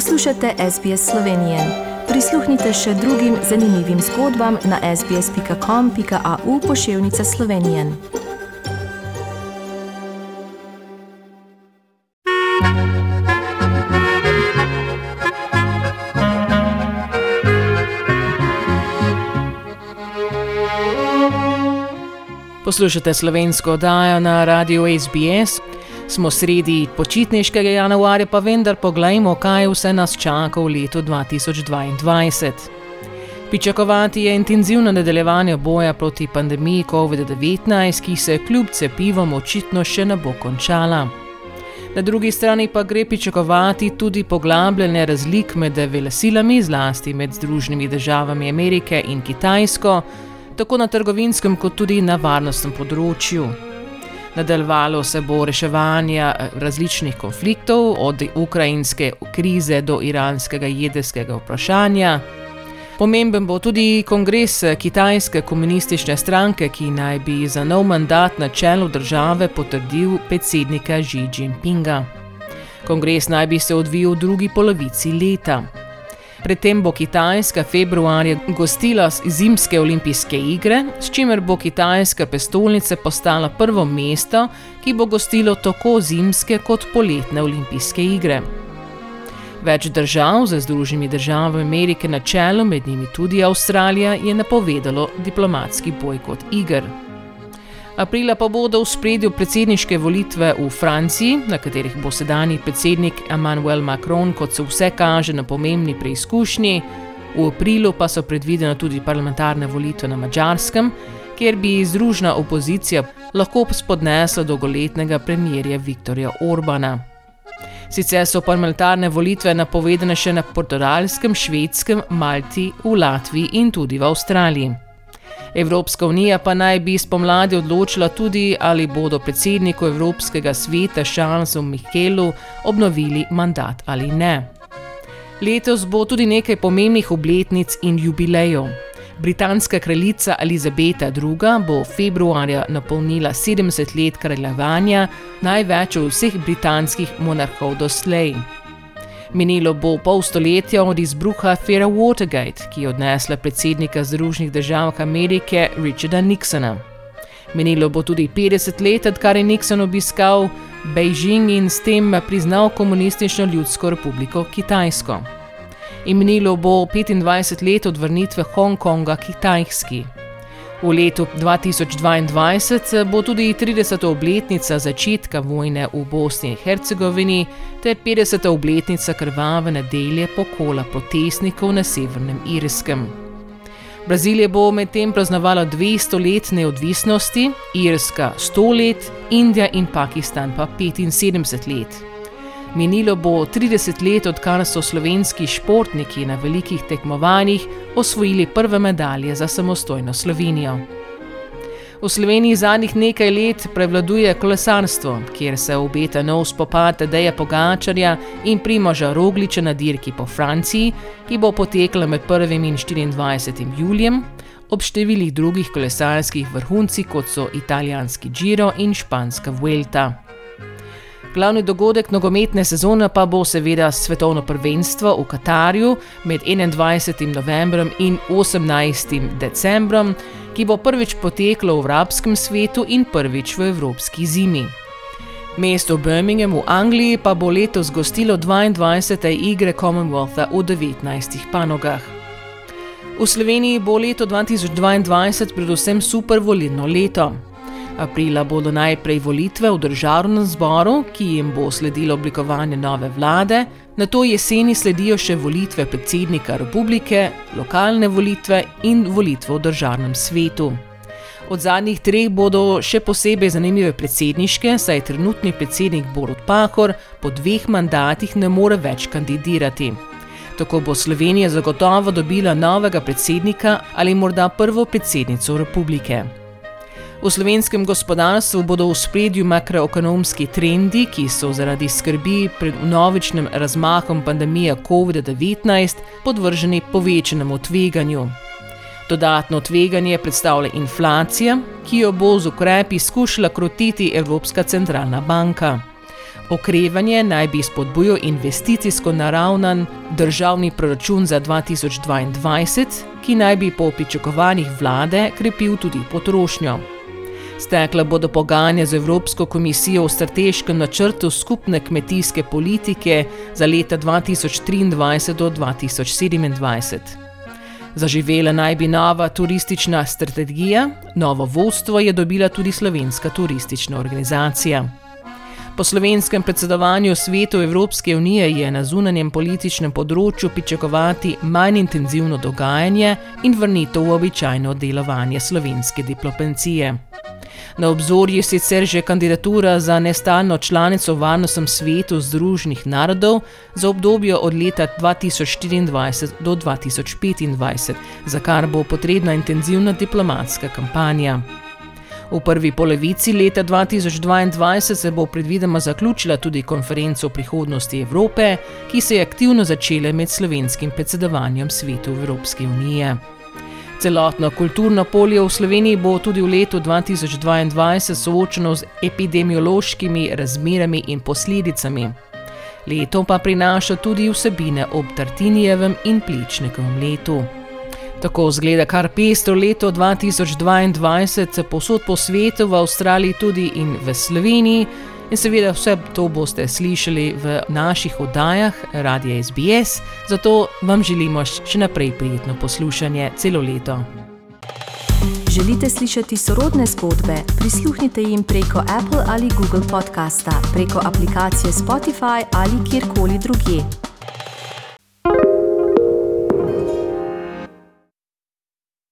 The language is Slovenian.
Poslušate SBS Slovenije. Prisluhnite še drugim zanimivim zgodbam na sbsp.com.au pošiljka Slovenije. Poslušate slovensko oddajo na radiju SBS. Smo sredi počitniškega januarja, pa vendar pogledajmo, kaj vse nas čaka v letu 2022. Pričakovati je intenzivno nadaljevanje boja proti pandemiji COVID-19, ki se kljub cepivom očitno še ne bo končala. Na drugi strani pa gre pričakovati tudi poglabljanje razlik med velesilami, zlasti med Združenimi državami Amerike in Kitajsko tako na trgovinskem, kot tudi na varnostnem področju. Nadaljevalo se bo reševanje eh, različnih konfliktov, od ukrajinske krize do iranskega jedrskega vprašanja. Pomemben bo tudi kongres kitajske komunistične stranke, ki naj bi za nov mandat na čelu države potrdil predsednika Xi Jinpinga. Kongres naj bi se odvijal v drugi polovici leta. Predtem bo Kitajska februarja gostila zimske olimpijske igre, s čimer bo Kitajska prestolnica postala prvo mesto, ki bo gostilo tako zimske kot poletne olimpijske igre. Več držav, za Združenimi državami Amerike na čelu, med njimi tudi Avstralija, je napovedalo diplomatski bojkot iger. Aprila pa bodo v spredju predsedniške volitve v Franciji, na katerih bo sedajni predsednik Emmanuel Macron, kot se vse kaže, na pomembni preizkušnji. V aprilu pa so predvidene tudi parlamentarne volitve na Mačarskem, kjer bi združna opozicija lahko spodnesla dolgoletnega premijerja Viktorja Orbana. Sicer so parlamentarne volitve napovedane še na portugalskem, švedskem, Malti, v Latviji in tudi v Avstraliji. Evropska unija pa naj bi spomladi odločila tudi, ali bodo predsedniku Evropskega sveta Charlesu Michelu obnovili mandat ali ne. Letos bo tudi nekaj pomembnih obletnic in jubilejev. Britanska kraljica Elizabeta II. bo februarja napolnila 70 let kraljevanja, največ od vseh britanskih monarhov doslej. Minilo bo pol stoletja od izbruha afere Watergate, ki je odnesla predsednika Združenih držav Amerike Richarda Nixona. Minilo bo tudi 50 let, odkar je Nixon obiskal Beijing in s tem priznal komunistično ljudsko republiko Kitajsko. In minilo bo 25 let od vrnitve Hongkonga Kitajski. V letu 2022 bo tudi 30. obletnica začetka vojne v Bosni in Hercegovini ter 50. obletnica krvave nedelje pokola protestnikov na Severnem Irskem. Brazilija bo medtem praznovala 200 let neodvisnosti, Irska 100 let, Indija in Pakistan pa 75 let. Minilo bo 30 let, odkar so slovenski športniki na velikih tekmovanjih osvojili prve medalje za samostojno Slovenijo. V Sloveniji zadnjih nekaj let prevladuje kolesarstvo, kjer se obeta nov spopad Deja Pogačarja in Primoža Rogliča na dirki po Franciji, ki bo potekla med 1. in 24. julijem, ob številnih drugih kolesarskih vrhuncih, kot so italijanski Giro in španska Vuelta. Glavni dogodek nogometne sezone pa bo seveda svetovno prvenstvo v Katarju med 21. novembrom in 18. decembrom, ki bo prvič poteklo v arabskem svetu in prvič v evropski zimi. Mesto Birmingham v Angliji pa bo letos gostilo 22. igre Commonwealtha v 19 panogah. V Sloveniji bo leto 2022 predvsem super volilno leto. Aprila bodo najprej volitve v državnem zboru, ki jim bo sledilo oblikovanje nove vlade, na to jeseni sledijo še volitve predsednika republike, lokalne volitve in volitve v državnem svetu. Od zadnjih treh bodo še posebej zanimive predsedniške, saj trenutni predsednik Borod Pahor po dveh mandatih ne more več kandidirati. Tako bo Slovenija zagotovo dobila novega predsednika ali morda prvo predsednico republike. V slovenskem gospodarstvu bodo v spredju makroekonomski trendi, ki so zaradi skrbi pred novičnim razmahom pandemije COVID-19 podvrženi povečanemu tveganju. Dodatno tveganje predstavlja inflacija, ki jo bo z ukrepi skušala krotiti Evropska centralna banka. Okrevanje naj bi spodbujal investicijsko naravnan državni proračun za 2022, ki naj bi po pričakovanjih vlade krepil tudi potrošnjo. Stekla bodo pogajanja z Evropsko komisijo o strateškem načrtu skupne kmetijske politike za leta 2023 do 2027. Zaživela naj bi nova turistična strategija, novo vodstvo je dobila tudi slovenska turistična organizacija. Po slovenskem predsedovanju svetu Evropske unije je na zunanjem političnem področju pričakovati manj intenzivno dogajanje in vrnitev v običajno delovanje slovenske diplomacije. Na obzorju je sicer že kandidatura za nestalno članico v Varnostnem svetu Združenih narodov za obdobje od leta 2024 do 2025, za kar bo potrebna intenzivna diplomatska kampanja. V prvi polovici leta 2022 se bo predvidoma zaključila tudi konferenca o prihodnosti Evrope, ki se je aktivno začela med slovenskim predsedovanjem svetu Evropske unije. Celotno kulturno polje v Sloveniji bo tudi v letu 2022 soočeno z epidemiološkimi razmerami in posledicami. Leto pa prinaša tudi vsebine ob Tartinijevem in Pličnikovem letu. Tako zgleda kar pestro leto 2022, posod po svetu, v Avstraliji tudi in v Sloveniji. In seveda vse to boste slišali v naših oddajah Radia SBS, zato vam želimo še naprej prijetno poslušanje celo leto. Želite slišati sorodne zgodbe? Prisluhnite jim preko Apple ali Google podcasta, preko aplikacije Spotify ali kjerkoli drugje.